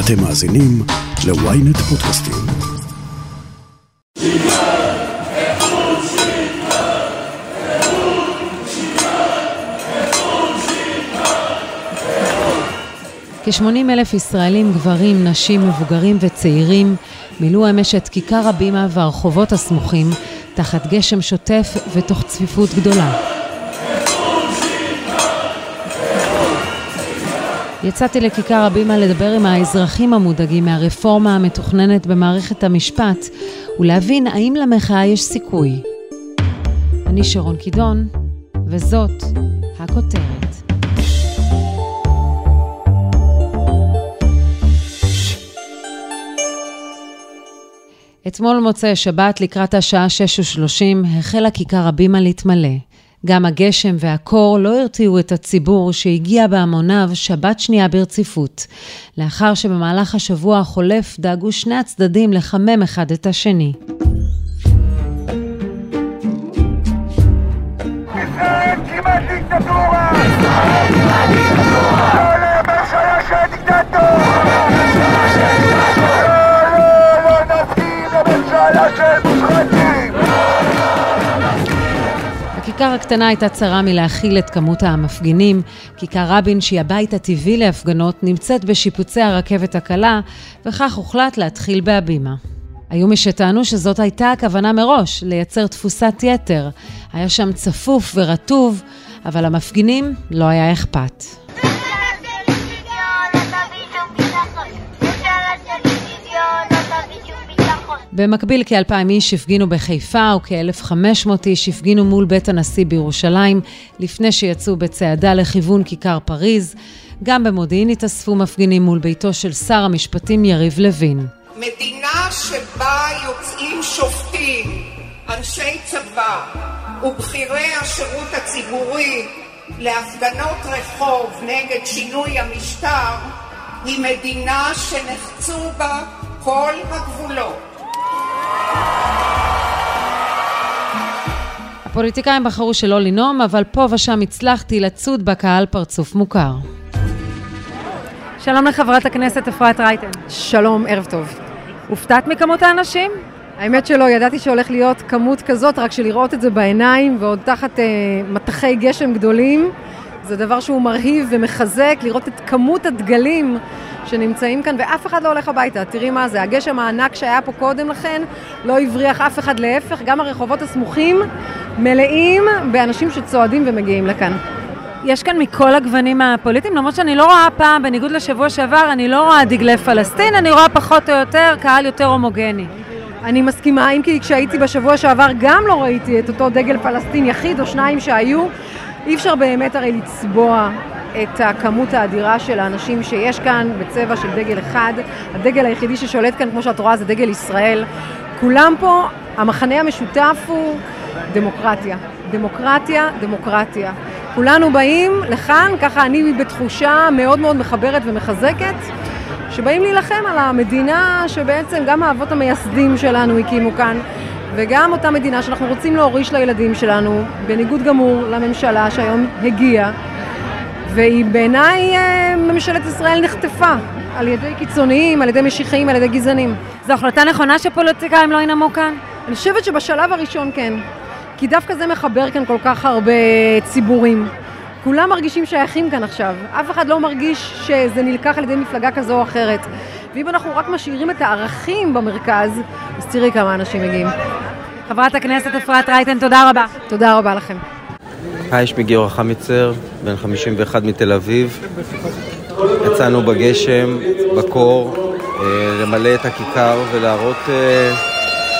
אתם מאזינים ל-ynet פודקאסטים. כ-80 אלף ישראלים, גברים, נשים, מבוגרים וצעירים מילאו אמש את כיכר הבימה והרחובות הסמוכים תחת גשם שוטף ותוך צפיפות גדולה. יצאתי לכיכר הבימה לדבר עם האזרחים המודאגים מהרפורמה המתוכננת במערכת המשפט ולהבין האם למחאה יש סיכוי. אני שרון קידון, וזאת הכותרת. אתמול מוצאי שבת, לקראת השעה 6:30, החלה כיכר הבימה להתמלא. גם הגשם והקור לא הרתיעו את הציבור שהגיע בהמוניו שבת שנייה ברציפות, לאחר שבמהלך השבוע החולף דאגו שני הצדדים לחמם אחד את השני. ישראל כמעט דיקטטורה! הקטנה הייתה צרה מלהכיל את כמות המפגינים. כיכר רבין, שהיא הבית הטבעי להפגנות, נמצאת בשיפוצי הרכבת הקלה, וכך הוחלט להתחיל בהבימה. היו מי שטענו שזאת הייתה הכוונה מראש, לייצר תפוסת יתר. היה שם צפוף ורטוב, אבל למפגינים לא היה אכפת. במקביל כאלפיים איש הפגינו בחיפה וכ-1,500 איש הפגינו מול בית הנשיא בירושלים לפני שיצאו בצעדה לכיוון כיכר פריז. גם במודיעין התאספו מפגינים מול ביתו של שר המשפטים יריב לוין. מדינה שבה יוצאים שופטים, אנשי צבא ובכירי השירות הציבורי להפגנות רחוב נגד שינוי המשטר היא מדינה שנחצו בה כל הגבולות. הפוליטיקאים בחרו שלא לנאום, אבל פה ושם הצלחתי לצוד בקהל פרצוף מוכר. שלום לחברת הכנסת אפרת רייטן. שלום, ערב טוב. הופתעת מכמות האנשים? האמת שלא, ידעתי שהולך להיות כמות כזאת, רק שלראות את זה בעיניים, ועוד תחת אה, מטחי גשם גדולים, זה דבר שהוא מרהיב ומחזק, לראות את כמות הדגלים שנמצאים כאן, ואף אחד לא הולך הביתה. תראי מה זה, הגשם הענק שהיה פה קודם לכן, לא הבריח אף אחד להפך, גם הרחובות הסמוכים מלאים באנשים שצועדים ומגיעים לכאן. יש כאן מכל הגוונים הפוליטיים, למרות שאני לא רואה פעם, בניגוד לשבוע שעבר, אני לא רואה דגלי פלסטין, אני רואה פחות או יותר קהל יותר הומוגני. אני מסכימה, אם כי כשהייתי בשבוע שעבר גם לא ראיתי את אותו דגל פלסטין יחיד או שניים שהיו. אי אפשר באמת הרי לצבוע את הכמות האדירה של האנשים שיש כאן בצבע של דגל אחד. הדגל היחידי ששולט כאן, כמו שאת רואה, זה דגל ישראל. כולם פה, המחנה המשותף הוא דמוקרטיה. דמוקרטיה, דמוקרטיה. כולנו באים לכאן, ככה אני בתחושה מאוד מאוד מחברת ומחזקת, שבאים להילחם על המדינה שבעצם גם האבות המייסדים שלנו הקימו כאן, וגם אותה מדינה שאנחנו רוצים להוריש לילדים שלנו, בניגוד גמור לממשלה שהיום הגיעה, והיא בעיניי אה, ממשלת ישראל נחטפה על ידי קיצוניים, על ידי משיחיים, על ידי גזענים. זו החלטה נכונה שפוליטיקאים לא ינאמו כאן? אני חושבת שבשלב הראשון כן, כי דווקא זה מחבר כאן כל כך הרבה ציבורים. כולם מרגישים שייכים כאן עכשיו, אף אחד לא מרגיש שזה נלקח על ידי מפלגה כזו או אחרת. ואם אנחנו רק משאירים את הערכים במרכז, אז תראי כמה אנשים מגיעים. חברת הכנסת אפרת רייטן, תודה רבה. תודה רבה לכם. היי, שמי גיורא חמיצר, בן 51 מתל אביב. יצאנו בגשם, בקור, אה, למלא את הכיכר ולהראות אה,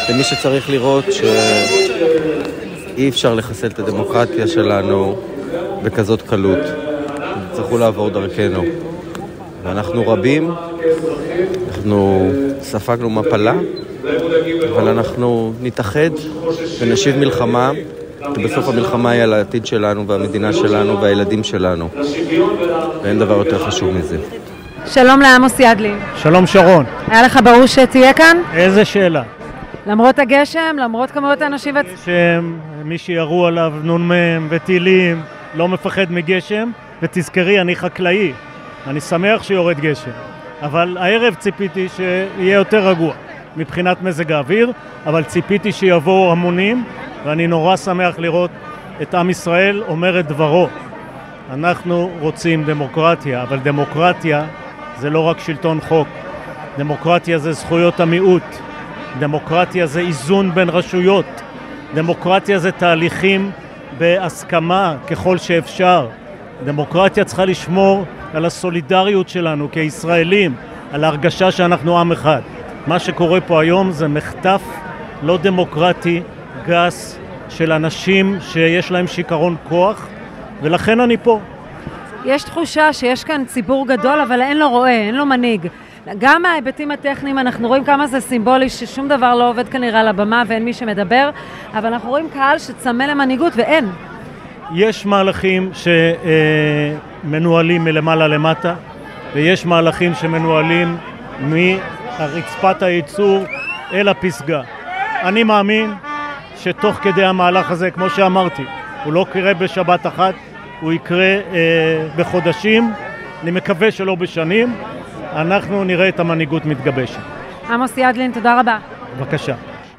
למי שצריך לראות שאי אפשר לחסל את הדמוקרטיה שלנו בכזאת קלות. יצטרכו לעבור דרכנו. ואנחנו רבים, אנחנו ספגנו מפלה, אבל אנחנו נתאחד ונשיב מלחמה, בסוף המלחמה היא על העתיד שלנו והמדינה שלנו והילדים שלנו. ואין דבר יותר חשוב מזה. שלום לעמוס ידלין. שלום שרון. היה לך ברור שתהיה כאן? איזה שאלה. למרות הגשם, למרות כמויות האנשים... גשם, מי שירו עליו נ"מ וטילים, לא מפחד מגשם, ותזכרי, אני חקלאי. אני שמח שיורד גשם. אבל הערב ציפיתי שיהיה יותר רגוע מבחינת מזג האוויר, אבל ציפיתי שיבואו המונים, ואני נורא שמח לראות את עם ישראל אומר את דברו. אנחנו רוצים דמוקרטיה, אבל דמוקרטיה זה לא רק שלטון חוק. דמוקרטיה זה זכויות המיעוט. דמוקרטיה זה איזון בין רשויות. דמוקרטיה זה תהליכים בהסכמה ככל שאפשר. דמוקרטיה צריכה לשמור על הסולידריות שלנו כישראלים, על ההרגשה שאנחנו עם אחד. מה שקורה פה היום זה מחטף לא דמוקרטי, גס, של אנשים שיש להם שיכרון כוח, ולכן אני פה. יש תחושה שיש כאן ציבור גדול, אבל אין לו רועה, אין לו מנהיג. גם מההיבטים הטכניים אנחנו רואים כמה זה סימבולי ששום דבר לא עובד כנראה על הבמה ואין מי שמדבר, אבל אנחנו רואים קהל שצמא למנהיגות ואין. יש מהלכים שמנוהלים מלמעלה למטה, ויש מהלכים שמנוהלים מרצפת הייצור אל הפסגה. אני מאמין שתוך כדי המהלך הזה, כמו שאמרתי, הוא לא יקרה בשבת אחת, הוא יקרה אה, בחודשים, אני מקווה שלא בשנים, אנחנו נראה את המנהיגות מתגבשת. עמוס ידלין, תודה רבה. בבקשה.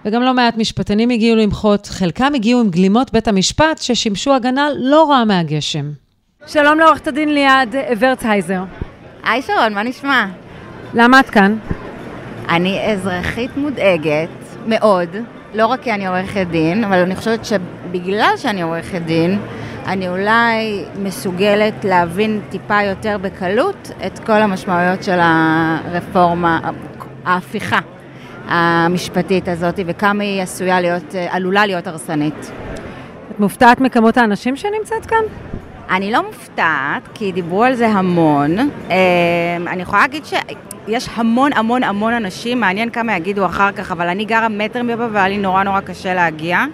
וגם לא מעט משפטנים הגיעו למחות, חלקם הגיעו עם גלימות בית המשפט ששימשו הגנה לא רעה מהגשם. שלום לעורכת הדין ליעד ורצהייזר. היי שרון, מה נשמע? למה את כאן? אני אזרחית מודאגת מאוד, לא רק כי אני עורכת דין, אבל אני חושבת שבגלל שאני עורכת דין, אני אולי מסוגלת להבין טיפה יותר בקלות את כל המשמעויות של הרפורמה, ההפיכה המשפטית הזאת, וכמה היא עשויה להיות, עלולה להיות הרסנית. את מופתעת מכמות האנשים שנמצאת כאן? אני לא מופתעת, כי דיברו על זה המון. אמ, אני יכולה להגיד שיש המון המון המון אנשים, מעניין כמה יגידו אחר כך, אבל אני גרה מטר מבא והיה לי נורא נורא קשה להגיע.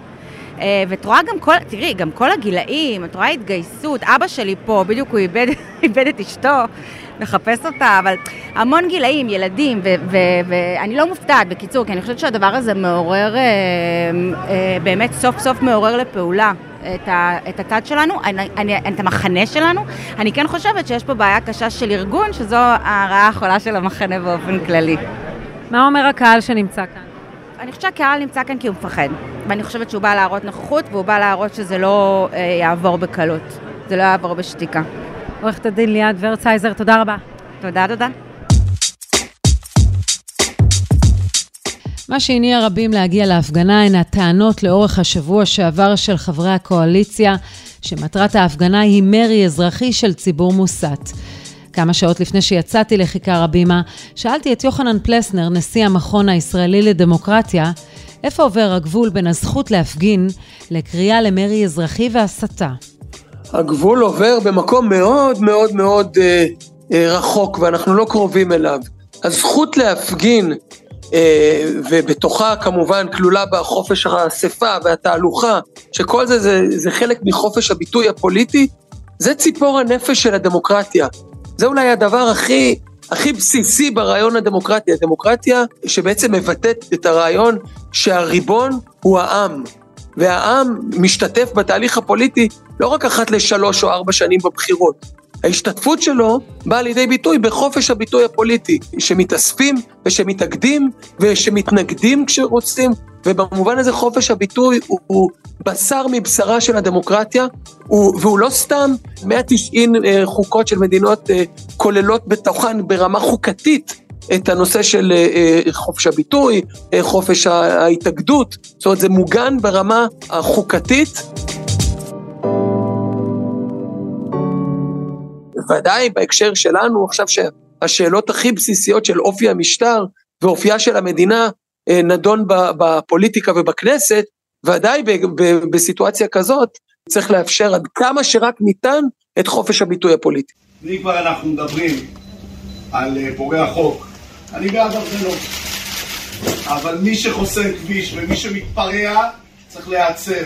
אה, ואת רואה גם כל, תראי, גם כל הגילאים, את רואה התגייסות, אבא שלי פה, בדיוק הוא איבד, איבד את אשתו, מחפש אותה, אבל המון גילאים, ילדים, ואני לא מופתעת, בקיצור, כי אני חושבת שהדבר הזה מעורר, אה, אה, באמת סוף סוף מעורר לפעולה. את, ה, את הצד שלנו, אני, אני, את המחנה שלנו. אני כן חושבת שיש פה בעיה קשה של ארגון, שזו הרעה החולה של המחנה באופן כללי. מה אומר הקהל שנמצא כאן? אני חושבת שהקהל נמצא כאן כי הוא מפחד. ואני חושבת שהוא בא להראות נוכחות, והוא בא להראות שזה לא אה, יעבור בקלות. זה לא יעבור בשתיקה. עורכת הדין ליעד ורצייזר, תודה רבה. תודה, תודה. מה שהניע רבים להגיע להפגנה הן הטענות לאורך השבוע שעבר של חברי הקואליציה, שמטרת ההפגנה היא מרי אזרחי של ציבור מוסת. כמה שעות לפני שיצאתי לכיכר הבימה, שאלתי את יוחנן פלסנר, נשיא המכון הישראלי לדמוקרטיה, איפה עובר הגבול בין הזכות להפגין לקריאה למרי אזרחי והסתה? הגבול עובר במקום מאוד מאוד מאוד אה, אה, רחוק ואנחנו לא קרובים אליו. הזכות להפגין ובתוכה כמובן כלולה בה חופש האספה והתהלוכה, שכל זה, זה זה חלק מחופש הביטוי הפוליטי, זה ציפור הנפש של הדמוקרטיה. זה אולי הדבר הכי, הכי בסיסי ברעיון הדמוקרטי. הדמוקרטיה שבעצם מבטאת את הרעיון שהריבון הוא העם, והעם משתתף בתהליך הפוליטי לא רק אחת לשלוש או ארבע שנים בבחירות, ההשתתפות שלו באה לידי ביטוי בחופש הביטוי הפוליטי, שמתאספים ושמתאגדים ושמתנגדים כשרוצים, ובמובן הזה חופש הביטוי הוא, הוא בשר מבשרה של הדמוקרטיה, הוא, והוא לא סתם 190 אה, חוקות של מדינות אה, כוללות בתוכן ברמה חוקתית את הנושא של אה, חופש הביטוי, חופש ההתאגדות, זאת אומרת זה מוגן ברמה החוקתית. בוודאי בהקשר שלנו עכשיו שהשאלות הכי בסיסיות של אופי המשטר ואופייה של המדינה אה, נדון בפוליטיקה ובכנסת, ודאי בסיטואציה כזאת צריך לאפשר עד כמה שרק ניתן את חופש הביטוי הפוליטי. אם כבר אנחנו מדברים על אה, פורעי החוק, אני בעד הפגנות. אבל מי שחוסם כביש ומי שמתפרע צריך להיעצר.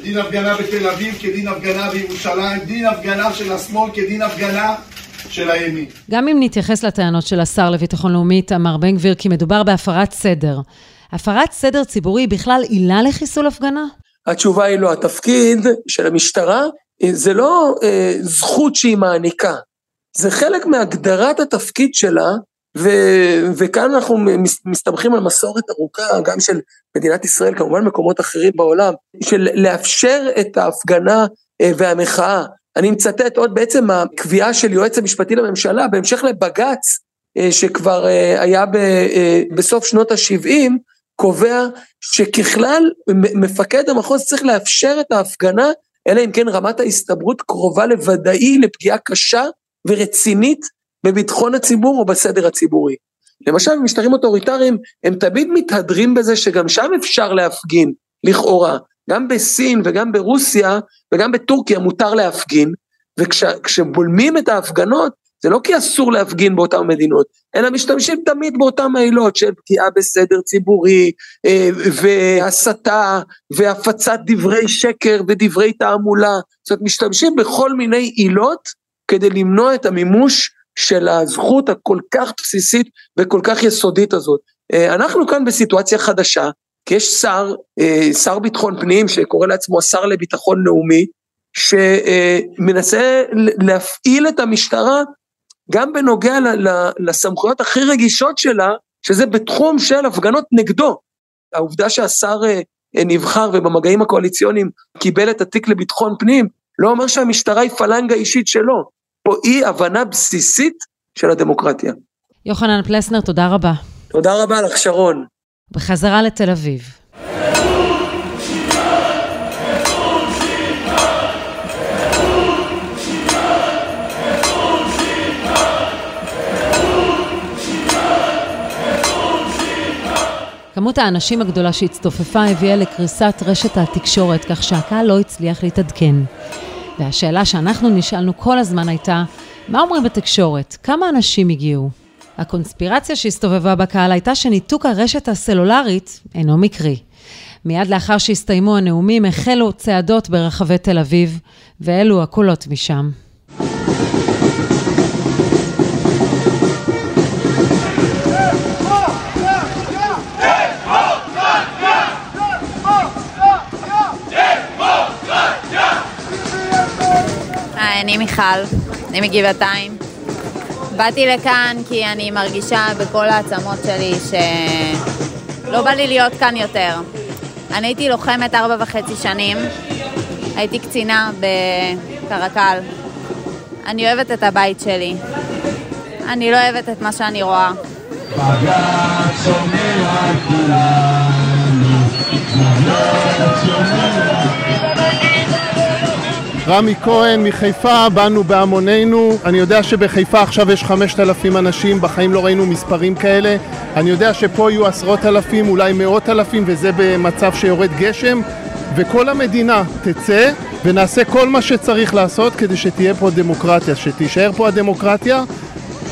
דין הפגנה בתל אביב כדין הפגנה בירושלים, דין הפגנה של השמאל כדין הפגנה של הימין. גם אם נתייחס לטענות של השר לביטחון לאומי, איתמר בן גביר, כי מדובר בהפרת סדר. הפרת סדר ציבורי בכלל עילה לחיסול הפגנה? התשובה היא לא. התפקיד של המשטרה זה לא אה, זכות שהיא מעניקה, זה חלק מהגדרת התפקיד שלה, ו, וכאן אנחנו מסתמכים על מסורת ארוכה, גם של מדינת ישראל, כמובן מקומות אחרים בעולם, של לאפשר את ההפגנה אה, והמחאה. אני מצטט עוד בעצם הקביעה של יועץ המשפטי לממשלה, בהמשך לבג"ץ, אה, שכבר אה, היה בסוף שנות ה-70, קובע שככלל מפקד המחוז צריך לאפשר את ההפגנה, אלא אם כן רמת ההסתברות קרובה לוודאי לפגיעה קשה ורצינית בביטחון הציבור או בסדר הציבורי. למשל במשטרים אוטוריטריים הם תמיד מתהדרים בזה שגם שם אפשר להפגין, לכאורה. גם בסין וגם ברוסיה וגם בטורקיה מותר להפגין, וכשבולמים את ההפגנות זה לא כי אסור להפגין באותן מדינות, אלא משתמשים תמיד באותן העילות של פגיעה בסדר ציבורי אה, והסתה והפצת דברי שקר ודברי תעמולה, זאת אומרת משתמשים בכל מיני עילות כדי למנוע את המימוש של הזכות הכל כך בסיסית וכל כך יסודית הזאת. אה, אנחנו כאן בסיטואציה חדשה, כי יש שר, אה, שר ביטחון פנים שקורא לעצמו השר לביטחון לאומי, שמנסה להפעיל את המשטרה גם בנוגע לסמכויות הכי רגישות שלה, שזה בתחום של הפגנות נגדו. העובדה שהשר אה, נבחר ובמגעים הקואליציוניים קיבל את התיק לביטחון פנים, לא אומר שהמשטרה היא פלנגה אישית שלו. פה אי הבנה בסיסית של הדמוקרטיה. יוחנן פלסנר, תודה רבה. תודה רבה לך, שרון. בחזרה לתל אביב. כמות האנשים הגדולה שהצטופפה הביאה לקריסת רשת התקשורת, כך שהקהל לא הצליח להתעדכן. והשאלה שאנחנו נשאלנו כל הזמן הייתה, מה אומרים בתקשורת? כמה אנשים הגיעו? הקונספירציה שהסתובבה בקהל הייתה שניתוק הרשת הסלולרית אינו מקרי. מיד לאחר שהסתיימו הנאומים החלו צעדות ברחבי תל אביב, ואלו הקולות משם. אני מיכל, אני מגבעתיים. באתי לכאן כי אני מרגישה בכל העצמות שלי שלא בא לי להיות כאן יותר. אני הייתי לוחמת ארבע וחצי שנים, הייתי קצינה בקרקל. אני אוהבת את הבית שלי. אני לא אוהבת את מה שאני רואה. בג"ץ שומר על כולנו, בג"ץ שומר רמי כהן מחיפה, באנו בהמוננו. אני יודע שבחיפה עכשיו יש חמשת אלפים אנשים, בחיים לא ראינו מספרים כאלה. אני יודע שפה יהיו עשרות אלפים, אולי מאות אלפים, וזה במצב שיורד גשם. וכל המדינה תצא ונעשה כל מה שצריך לעשות כדי שתהיה פה דמוקרטיה, שתישאר פה הדמוקרטיה.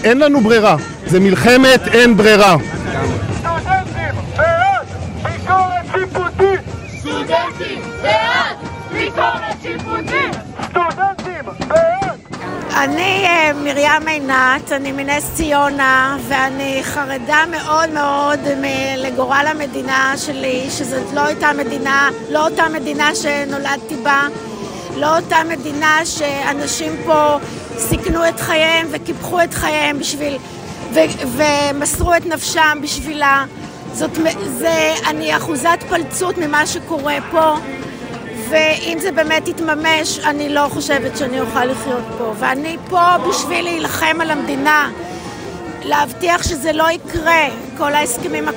אין לנו ברירה, זה מלחמת אין ברירה. סטודנטים בעד ביקורת שיפוטית! אני אה, מרים עינת, אני מנס ציונה, ואני חרדה מאוד מאוד לגורל המדינה שלי, שזאת לא אותה מדינה, לא אותה מדינה שנולדתי בה, לא אותה מדינה שאנשים פה סיכנו את חייהם וקיפחו את חייהם בשביל, ו, ומסרו את נפשם בשבילה. זאת, זה, אני אחוזת פלצות ממה שקורה פה. ואם זה באמת יתממש, אני לא חושבת שאני אוכל לחיות פה. ואני פה בשביל להילחם על המדינה, להבטיח שזה לא יקרה, כל ההסכמים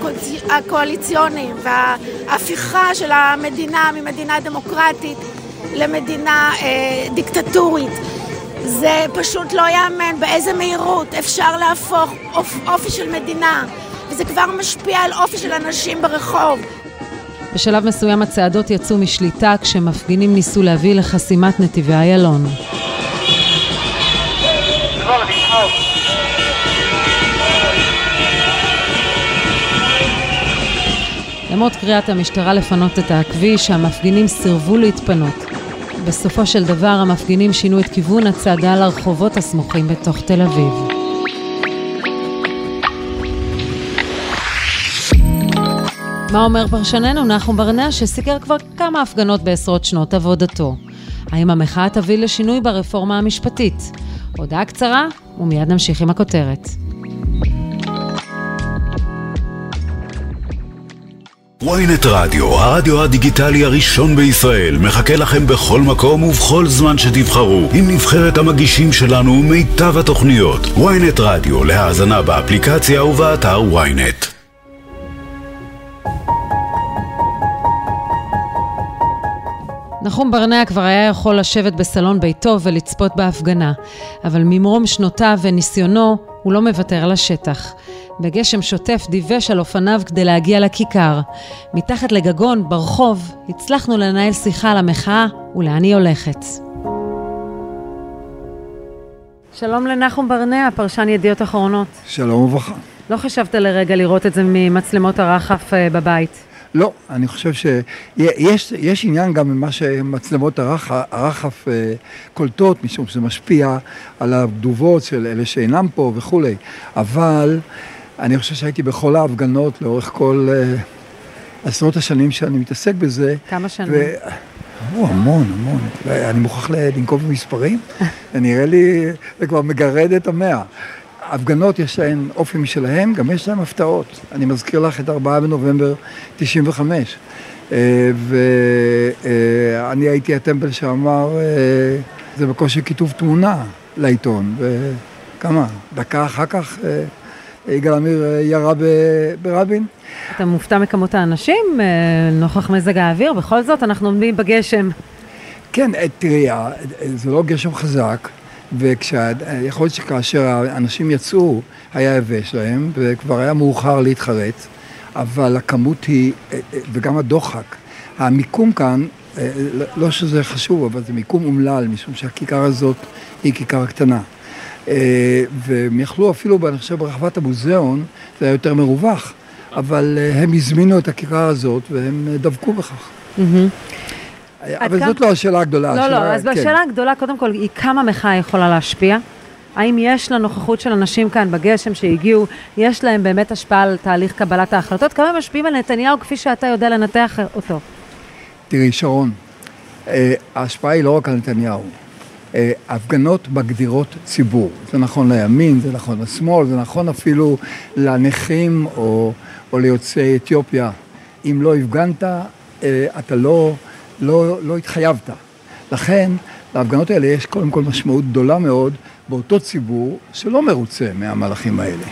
הקואליציוניים וההפיכה של המדינה ממדינה דמוקרטית למדינה אה, דיקטטורית. זה פשוט לא ייאמן באיזה מהירות אפשר להפוך אופ, אופי של מדינה, וזה כבר משפיע על אופי של אנשים ברחוב. בשלב מסוים הצעדות יצאו משליטה כשמפגינים ניסו להביא לחסימת נתיבי איילון. למרות קריאת המשטרה לפנות את הכביש, המפגינים סירבו להתפנות. בסופו של דבר המפגינים שינו את כיוון הצעדה לרחובות הסמוכים בתוך תל אביב. מה אומר פרשננו נחום ברנע שסיקר כבר כמה הפגנות בעשרות שנות עבודתו? האם המחאה תביא לשינוי ברפורמה המשפטית? הודעה קצרה ומיד נמשיך עם הכותרת. ynet רדיו, הרדיו הדיגיטלי הראשון בישראל, מחכה לכם בכל מקום ובכל זמן שתבחרו, עם נבחרת המגישים שלנו ומיטב התוכניות. ynet רדיו, להאזנה באפליקציה ובאתר ynet. נחום ברנע כבר היה יכול לשבת בסלון ביתו ולצפות בהפגנה, אבל ממרום שנותיו וניסיונו, הוא לא מוותר על השטח. בגשם שוטף דיווש על אופניו כדי להגיע לכיכר. מתחת לגגון, ברחוב, הצלחנו לנהל שיחה על המחאה ולאן היא הולכת. שלום לנחום ברנע, פרשן ידיעות אחרונות. שלום וברכה. לא חשבת לרגע לראות את זה ממצלמות הרחף אה, בבית? לא, אני חושב שיש עניין גם ממה שמצלמות הרחף, הרחף אה, קולטות, משום שזה משפיע על התגובות של אלה שאינם פה וכולי, אבל אני חושב שהייתי בכל ההפגנות לאורך כל uh, עשרות השנים שאני מתעסק בזה. כמה שנים? ו... או, המון, המון. אני מוכרח לנקוב במספרים? זה נראה לי, זה כבר מגרד את המאה. הפגנות יש להן אופי משלהם, גם יש להן הפתעות. אני מזכיר לך את 4 בנובמבר 95. אה, ואני הייתי הטמפל שאמר, אה, זה בקושי כיתוב תמונה לעיתון. וכמה? דקה אחר כך יגאל עמיר ירה ברבין. אתה מופתע מכמות האנשים נוכח מזג האוויר? בכל זאת, אנחנו עומדים בגשם. כן, תראי, זה לא גשם חזק. ויכול להיות שכאשר האנשים יצאו, היה יבש להם, וכבר היה מאוחר להתחרט, אבל הכמות היא, וגם הדוחק, המיקום כאן, לא שזה חשוב, אבל זה מיקום אומלל, משום שהכיכר הזאת היא כיכר קטנה. והם יכלו אפילו, אני חושב, ברחבת המוזיאון, זה היה יותר מרווח, אבל הם הזמינו את הכיכר הזאת והם דבקו בכך. אבל זאת לא השאלה הגדולה. לא, לא, אז כן. בשאלה הגדולה, קודם כל, היא כמה מחאה יכולה להשפיע? האם יש לנוכחות של אנשים כאן בגשם שהגיעו, יש להם באמת השפעה על תהליך קבלת ההחלטות? כמה משפיעים על נתניהו כפי שאתה יודע לנתח אותו? תראי, שרון, אה, ההשפעה היא לא רק על נתניהו. אה, הפגנות מגדירות ציבור. זה נכון לימין, זה נכון לשמאל, זה נכון אפילו לנכים או, או ליוצאי אתיופיה. אם לא הפגנת, אה, אתה לא... לא, לא התחייבת. לכן, להפגנות האלה יש קודם כל משמעות גדולה מאוד באותו ציבור שלא מרוצה מהמהלכים האלה.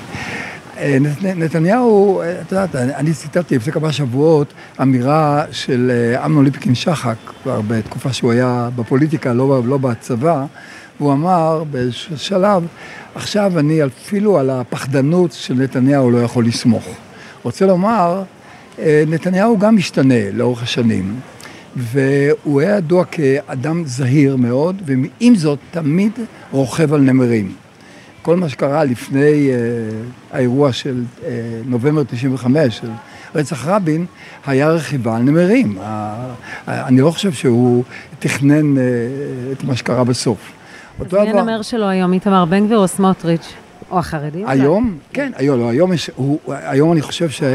אה, נתניהו, אה, את יודעת, אני ציטטתי לפני כמה שבועות אמירה של אה, אמנון ליפקין שחק, כבר בתקופה שהוא היה בפוליטיקה, לא, לא בצבא, והוא אמר באיזשהו שלב, עכשיו אני אפילו על הפחדנות של נתניהו לא יכול לסמוך. רוצה לומר, נתניהו גם משתנה לאורך השנים. והוא היה ידוע כאדם זהיר מאוד, ועם זאת תמיד רוכב על נמרים. כל מה שקרה לפני uh, האירוע של uh, נובמבר 95, של רצח רבין, היה רכיבה על נמרים. Uh, אני לא חושב שהוא תכנן uh, את מה שקרה בסוף. אז מי הנמר שלו היום, איתמר בן גביר או סמוטריץ'? או החרדים? היום? כן, היום, לא, היום, יש, הוא, היום אני חושב שהוא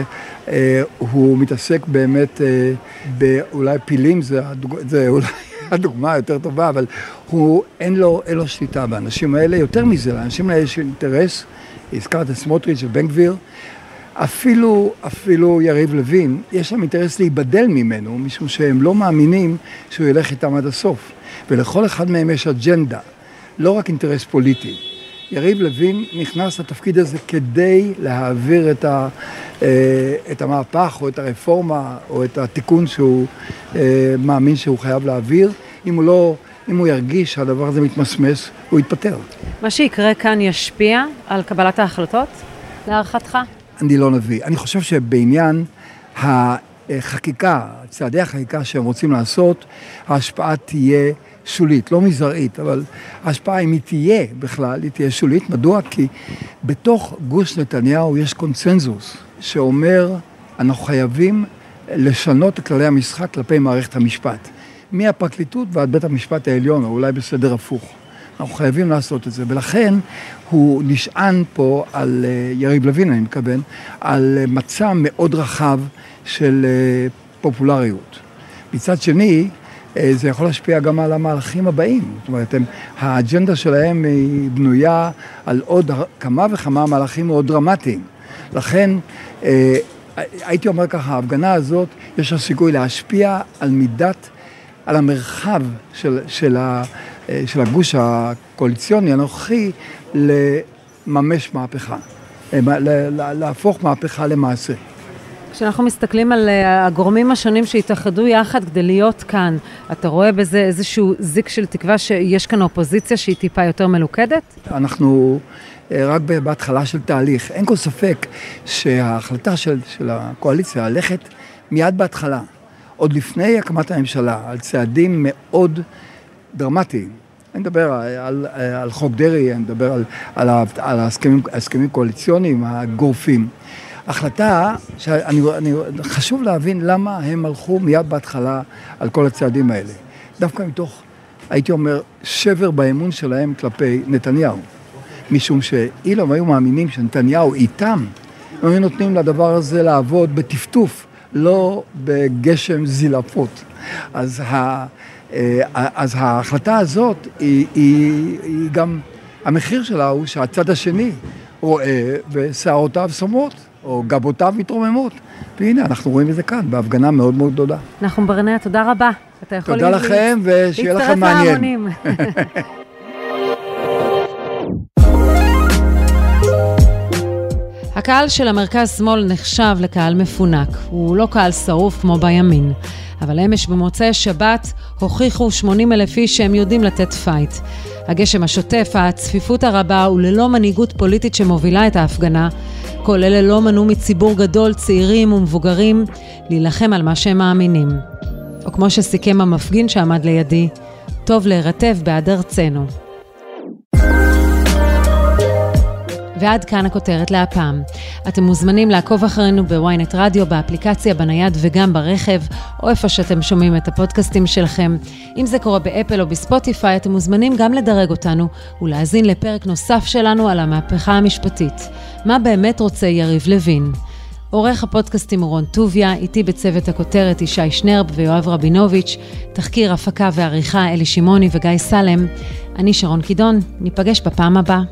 אה, מתעסק באמת אה, באולי פילים, זה, הדוג, זה אולי הדוגמה היותר טובה, אבל הוא, אין לו, אין לו שליטה באנשים האלה. יותר מזה, לאנשים האלה יש אינטרס, הזכרת את סמוטריץ' ובן גביר, אפילו, אפילו יריב לוין, יש להם אינטרס להיבדל ממנו, משום שהם לא מאמינים שהוא ילך איתם עד הסוף. ולכל אחד מהם יש אג'נדה, לא רק אינטרס פוליטי. יריב לוין נכנס לתפקיד הזה כדי להעביר את, ה, אה, את המהפך או את הרפורמה או את התיקון שהוא אה, מאמין שהוא חייב להעביר. אם הוא לא, אם הוא ירגיש שהדבר הזה מתמסמס, הוא יתפטר. מה שיקרה כאן ישפיע על קבלת ההחלטות, להערכתך? אני לא נביא. אני חושב שבעניין החקיקה, צעדי החקיקה שהם רוצים לעשות, ההשפעה תהיה שולית, לא מזערית, אבל ההשפעה, אם היא תהיה בכלל, היא תהיה שולית. מדוע? כי בתוך גוש נתניהו יש קונצנזוס שאומר, אנחנו חייבים לשנות את כללי המשחק כלפי מערכת המשפט. מהפרקליטות ועד בית המשפט העליון, או אולי בסדר הפוך. אנחנו חייבים לעשות את זה, ולכן הוא נשען פה על אה, יריב לוין, אני מתכוון, על אה, מצע מאוד רחב של אה, פופולריות. מצד שני, זה יכול להשפיע גם על המהלכים הבאים. זאת אומרת, הם, האג'נדה שלהם היא בנויה על עוד כמה וכמה מהלכים מאוד דרמטיים. לכן, אה, הייתי אומר ככה, ההפגנה הזאת, יש לה סיכוי להשפיע על מידת, על המרחב של, של, ה, אה, של הגוש הקואליציוני הנוכחי לממש מהפכה, להפוך מהפכה למעשה. כשאנחנו מסתכלים על אה, הגורמים השונים שהתאחדו יחד כדי להיות כאן, אתה רואה בזה איזשהו זיק של תקווה שיש כאן אופוזיציה שהיא טיפה יותר מלוכדת? אנחנו אה, רק בהתחלה של תהליך. אין כל ספק שההחלטה של, של הקואליציה ללכת מיד בהתחלה, עוד לפני הקמת הממשלה, על צעדים מאוד דרמטיים. אני מדבר על, על, על חוק דרעי, אני מדבר על, על, על ההסכמים הקואליציוניים הגורפים. החלטה שאני, אני, חשוב להבין למה הם הלכו מיד בהתחלה על כל הצעדים האלה. דווקא מתוך, הייתי אומר, שבר באמון שלהם כלפי נתניהו. משום שאילו היו מאמינים שנתניהו איתם, הם היו נותנים לדבר הזה לעבוד בטפטוף, לא בגשם זילפות. אז, ה, אה, אז ההחלטה הזאת היא, היא, היא גם, המחיר שלה הוא שהצד השני רואה ושערותיו סומרות. או גבותיו מתרוממות. והנה, אנחנו רואים את זה כאן, בהפגנה מאוד מאוד גדולה. נחום ברנע, תודה רבה. אתה יכול תודה לכם, ושיהיה לכם מעניין. הקהל של המרכז-שמאל נחשב לקהל מפונק. הוא לא קהל שרוף כמו בימין. אבל אמש במוצאי שבת הוכיחו 80 אלף איש שהם יודעים לתת פייט. הגשם השוטף, הצפיפות הרבה וללא מנהיגות פוליטית שמובילה את ההפגנה, כל אלה לא מנעו מציבור גדול, צעירים ומבוגרים, להילחם על מה שהם מאמינים. או כמו שסיכם המפגין שעמד לידי, טוב להירטב בעד ארצנו. ועד כאן הכותרת להפעם. אתם מוזמנים לעקוב אחרינו בוויינט רדיו, באפליקציה, בנייד וגם ברכב, או איפה שאתם שומעים את הפודקאסטים שלכם. אם זה קורה באפל או בספוטיפיי, אתם מוזמנים גם לדרג אותנו ולהאזין לפרק נוסף שלנו על המהפכה המשפטית. מה באמת רוצה יריב לוין? עורך הפודקאסטים רון טוביה, איתי בצוות הכותרת ישי שנרב ויואב רבינוביץ', תחקיר, הפקה ועריכה אלי שמעוני וגיא סלם. אני שרון קידון, ניפגש בפעם הבאה.